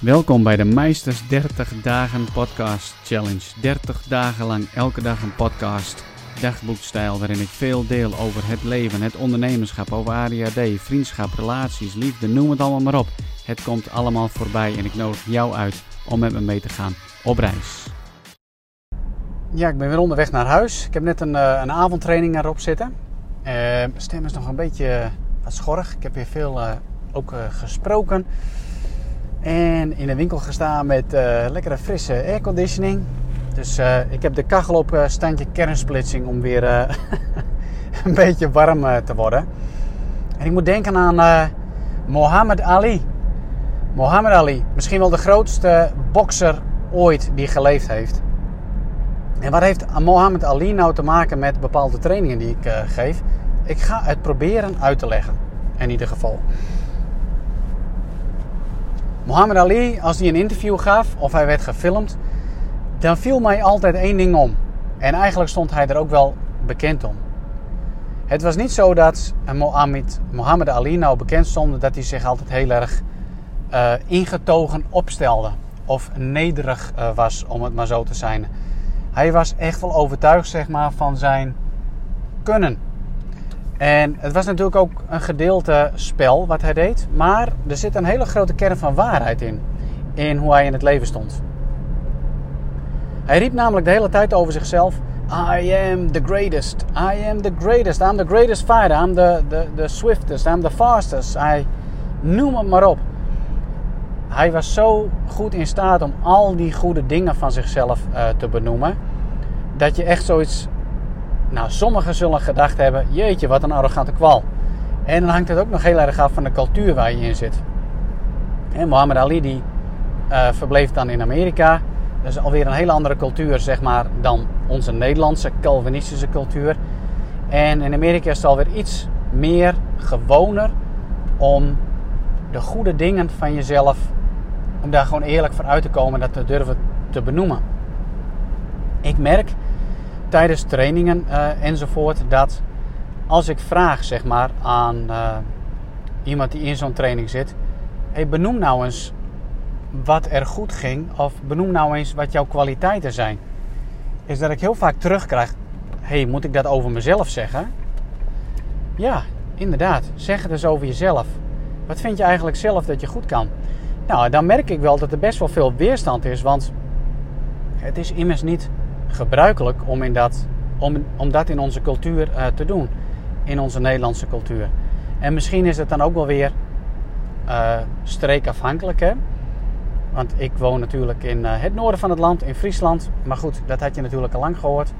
Welkom bij de Meisters 30 Dagen Podcast Challenge. 30 dagen lang elke dag een podcast, dagboekstijl, waarin ik veel deel over het leven, het ondernemerschap, over ADHD, vriendschap, relaties, liefde, noem het allemaal maar op. Het komt allemaal voorbij en ik nodig jou uit om met me mee te gaan op reis. Ja, ik ben weer onderweg naar huis. Ik heb net een, uh, een avondtraining erop zitten. Uh, mijn stem is nog een beetje wat schorrig. Ik heb weer veel uh, ook gesproken. En in de winkel gestaan met uh, lekkere frisse airconditioning. Dus uh, ik heb de kachel op uh, standje kernsplitsing om weer een beetje warm te worden. En ik moet denken aan Mohammed Ali. Mohammed Ali, misschien wel de grootste bokser ooit die geleefd heeft. En wat heeft Mohammed Ali nou te maken met bepaalde trainingen die ik geef? Ik ga het proberen uit te leggen. In ieder geval. Muhammad Ali, als hij een interview gaf of hij werd gefilmd, dan viel mij altijd één ding om. En eigenlijk stond hij er ook wel bekend om. Het was niet zo dat Mohammed, Ali nou bekend stond dat hij zich altijd heel erg uh, ingetogen opstelde. Of nederig uh, was, om het maar zo te zijn. Hij was echt wel overtuigd zeg maar, van zijn kunnen. En het was natuurlijk ook een gedeelte spel wat hij deed. Maar er zit een hele grote kern van waarheid in. In hoe hij in het leven stond. Hij riep namelijk de hele tijd over zichzelf. I am the greatest. I am the greatest. I'm the greatest fighter. I'm the, the, the swiftest. I'm the fastest. I noem het maar op. Hij was zo goed in staat om al die goede dingen van zichzelf uh, te benoemen. Dat je echt zoiets nou, sommigen zullen gedacht hebben: jeetje, wat een arrogante kwal. En dan hangt het ook nog heel erg af van de cultuur waar je in zit. En Muhammad Ali die uh, verbleef dan in Amerika. Dat is alweer een hele andere cultuur, zeg maar, dan onze Nederlandse Calvinistische cultuur. En in Amerika is het alweer iets meer gewoner om de goede dingen van jezelf, om daar gewoon eerlijk voor uit te komen, dat te durven te benoemen. Ik merk tijdens trainingen uh, enzovoort, dat als ik vraag zeg maar aan uh, iemand die in zo'n training zit, hey, benoem nou eens wat er goed ging of benoem nou eens wat jouw kwaliteiten zijn. Is dat ik heel vaak terugkrijg, hey, moet ik dat over mezelf zeggen? Ja, inderdaad, zeg het eens over jezelf. Wat vind je eigenlijk zelf dat je goed kan? Nou, dan merk ik wel dat er best wel veel weerstand is, want het is immers niet gebruikelijk om, in dat, om, om dat in onze cultuur uh, te doen. In onze Nederlandse cultuur. En misschien is het dan ook wel weer uh, streekafhankelijk. Hè? Want ik woon natuurlijk in uh, het noorden van het land, in Friesland. Maar goed, dat had je natuurlijk al lang gehoord.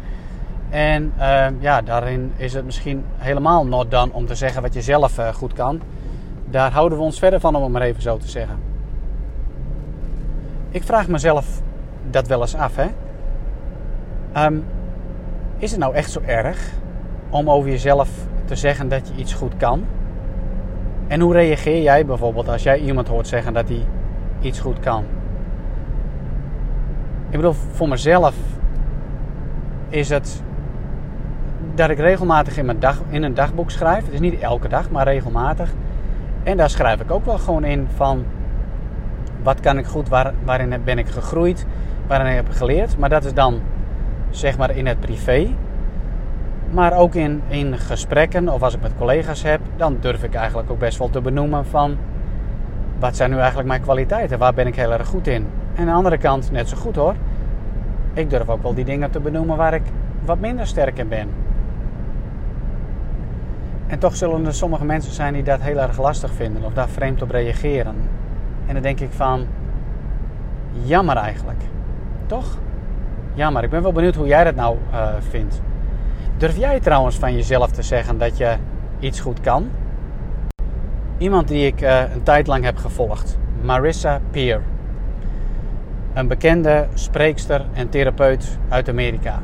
En ja, daarin is het misschien helemaal not done om te zeggen wat je zelf goed kan. Daar houden we ons verder van, om het maar even zo te zeggen. Ik vraag mezelf dat wel eens af. Hè? Um, is het nou echt zo erg om over jezelf te zeggen dat je iets goed kan? En hoe reageer jij bijvoorbeeld als jij iemand hoort zeggen dat hij iets goed kan? Ik bedoel, voor mezelf is het dat ik regelmatig in, mijn dag, in een dagboek schrijf. Het is niet elke dag, maar regelmatig. En daar schrijf ik ook wel gewoon in van wat kan ik goed, waar, waarin ben ik gegroeid, waarin heb ik geleerd. Maar dat is dan zeg maar in het privé. Maar ook in, in gesprekken of als ik met collega's heb, dan durf ik eigenlijk ook best wel te benoemen van wat zijn nu eigenlijk mijn kwaliteiten, waar ben ik heel erg goed in. En aan de andere kant net zo goed hoor. Ik durf ook wel die dingen te benoemen waar ik wat minder sterk in ben. En toch zullen er sommige mensen zijn die dat heel erg lastig vinden of daar vreemd op reageren. En dan denk ik van, jammer eigenlijk. Toch? Ja, maar ik ben wel benieuwd hoe jij dat nou uh, vindt. Durf jij trouwens van jezelf te zeggen dat je iets goed kan? Iemand die ik uh, een tijd lang heb gevolgd, Marissa Peer. Een bekende spreekster en therapeut uit Amerika.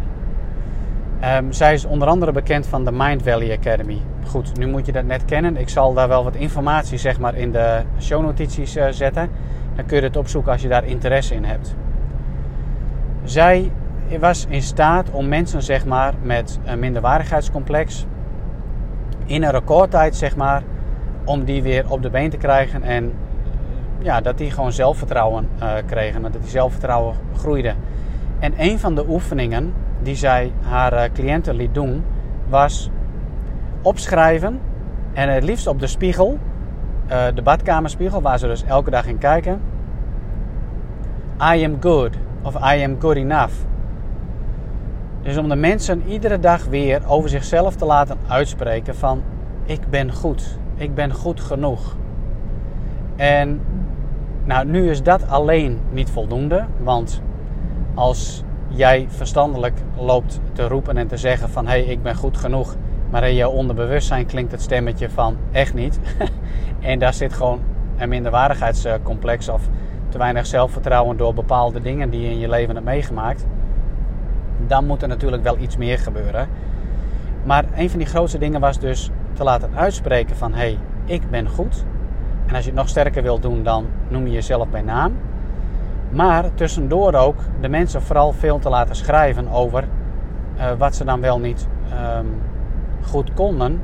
Um, zij is onder andere bekend van de Mind Valley Academy. Goed, nu moet je dat net kennen. Ik zal daar wel wat informatie zeg maar, in de shownotities uh, zetten. Dan kun je het opzoeken als je daar interesse in hebt. Zij was in staat om mensen zeg maar, met een minderwaardigheidscomplex in een recordtijd zeg maar, om die weer op de been te krijgen en ja, dat die gewoon zelfvertrouwen uh, kregen. Dat die zelfvertrouwen groeide. En een van de oefeningen die zij haar cliënten liet doen, was opschrijven. En het liefst op de spiegel, de badkamerspiegel, waar ze dus elke dag in kijken. I am good of I am good enough. Dus om de mensen iedere dag weer over zichzelf te laten uitspreken van ik ben goed, ik ben goed genoeg. En nou, nu is dat alleen niet voldoende, want als jij verstandelijk loopt te roepen en te zeggen van hé, hey, ik ben goed genoeg, maar in jouw onderbewustzijn klinkt het stemmetje van echt niet. en daar zit gewoon een minderwaardigheidscomplex of te weinig zelfvertrouwen door bepaalde dingen die je in je leven hebt meegemaakt dan moet er natuurlijk wel iets meer gebeuren. Maar een van die grootste dingen was dus te laten uitspreken van hé, hey, ik ben goed. En als je het nog sterker wilt doen, dan noem je jezelf bij naam. Maar tussendoor ook de mensen vooral veel te laten schrijven over uh, wat ze dan wel niet um, goed konden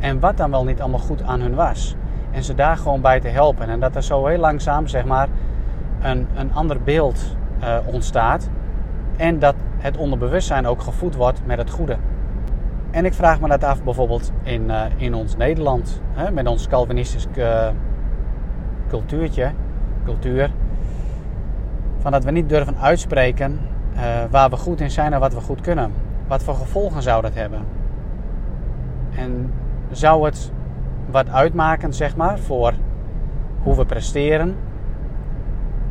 en wat dan wel niet allemaal goed aan hun was. En ze daar gewoon bij te helpen. En dat er zo heel langzaam zeg maar een, een ander beeld uh, ontstaat. En dat het onderbewustzijn ook gevoed wordt met het goede. En ik vraag me dat af bijvoorbeeld in, uh, in ons Nederland, hè, met ons Calvinistisch uh, cultuurtje, cultuur. Van dat we niet durven uitspreken waar we goed in zijn en wat we goed kunnen. Wat voor gevolgen zou dat hebben? En zou het wat uitmaken, zeg maar, voor hoe we presteren,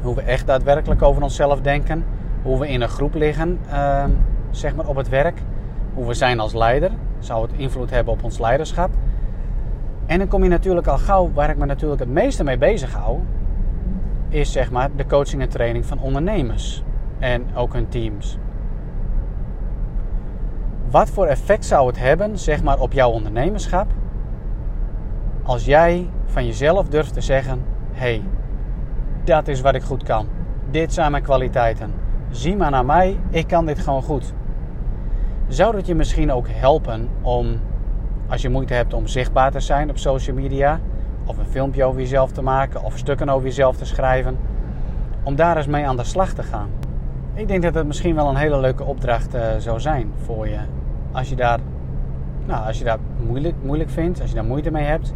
hoe we echt daadwerkelijk over onszelf denken, hoe we in een groep liggen, uh, zeg maar op het werk, hoe we zijn als leider, zou het invloed hebben op ons leiderschap. En dan kom je natuurlijk al gauw, waar ik me natuurlijk het meeste mee bezig hou, is zeg maar de coaching en training van ondernemers en ook hun teams. Wat voor effect zou het hebben, zeg maar, op jouw ondernemerschap, als jij van jezelf durft te zeggen: hé, hey, dat is wat ik goed kan. Dit zijn mijn kwaliteiten zie maar naar mij, ik kan dit gewoon goed. Zou dat je misschien ook helpen om, als je moeite hebt om zichtbaar te zijn op social media, of een filmpje over jezelf te maken, of stukken over jezelf te schrijven, om daar eens mee aan de slag te gaan? Ik denk dat het misschien wel een hele leuke opdracht uh, zou zijn voor je. Als je daar, nou, als je daar moeilijk, moeilijk vindt, als je daar moeite mee hebt,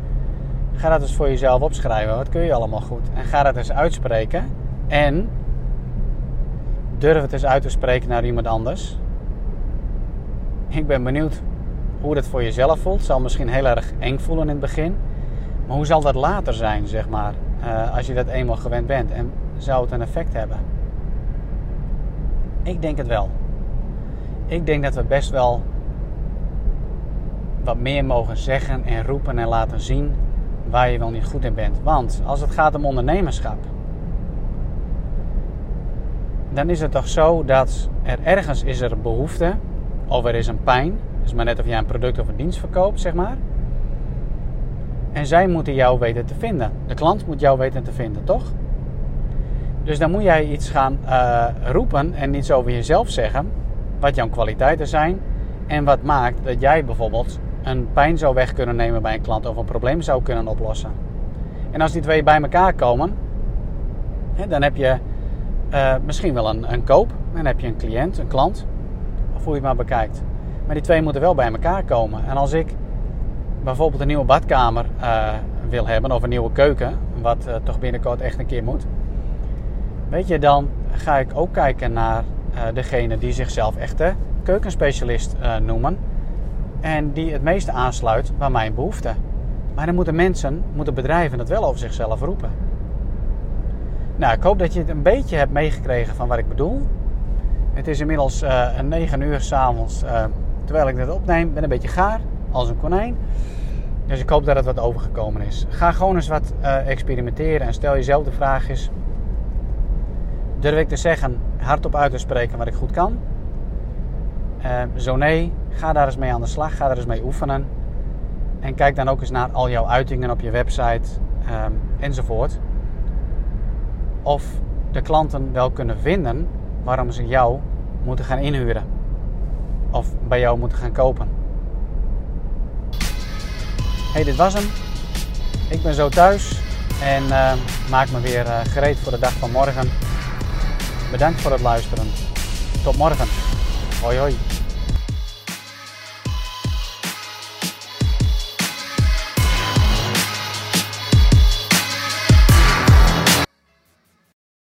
ga dat eens voor jezelf opschrijven. Wat kun je allemaal goed? En ga dat eens uitspreken. En durf het eens uit te spreken naar iemand anders. Ik ben benieuwd hoe dat voor jezelf voelt. Zal misschien heel erg eng voelen in het begin. Maar hoe zal dat later zijn, zeg maar, uh, als je dat eenmaal gewend bent? En zou het een effect hebben? Ik denk het wel. Ik denk dat we best wel wat meer mogen zeggen en roepen en laten zien waar je wel niet goed in bent. Want als het gaat om ondernemerschap, dan is het toch zo dat er ergens is er behoefte of er is een pijn. Het is maar net of jij een product of een dienst verkoopt, zeg maar. En zij moeten jou weten te vinden. De klant moet jou weten te vinden, toch? Dus dan moet jij iets gaan uh, roepen en iets over jezelf zeggen. Wat jouw kwaliteiten zijn. En wat maakt dat jij bijvoorbeeld een pijn zou weg kunnen nemen bij een klant of een probleem zou kunnen oplossen. En als die twee bij elkaar komen, dan heb je uh, misschien wel een, een koop. Dan heb je een cliënt, een klant. Of hoe je het maar bekijkt. Maar die twee moeten wel bij elkaar komen. En als ik bijvoorbeeld een nieuwe badkamer uh, wil hebben of een nieuwe keuken, wat uh, toch binnenkort echt een keer moet. Weet je, dan ga ik ook kijken naar degene die zichzelf echte keukenspecialist noemen. En die het meeste aansluit bij mijn behoefte. Maar dan moeten mensen, moeten bedrijven dat wel over zichzelf roepen. Nou, ik hoop dat je het een beetje hebt meegekregen van wat ik bedoel. Het is inmiddels uh, 9 uur s'avonds uh, terwijl ik dit opneem. Ben een beetje gaar, als een konijn. Dus ik hoop dat het wat overgekomen is. Ga gewoon eens wat uh, experimenteren en stel jezelf de vraag is... Durf ik te zeggen, hardop uit te spreken wat ik goed kan? Uh, zo nee, ga daar eens mee aan de slag. Ga daar eens mee oefenen. En kijk dan ook eens naar al jouw uitingen op je website um, enzovoort of de klanten wel kunnen vinden waarom ze jou moeten gaan inhuren of bij jou moeten gaan kopen. Hey, dit was hem. Ik ben zo thuis. En uh, maak me weer uh, gereed voor de dag van morgen. Bedankt voor het luisteren. Tot morgen. Hoi hoi.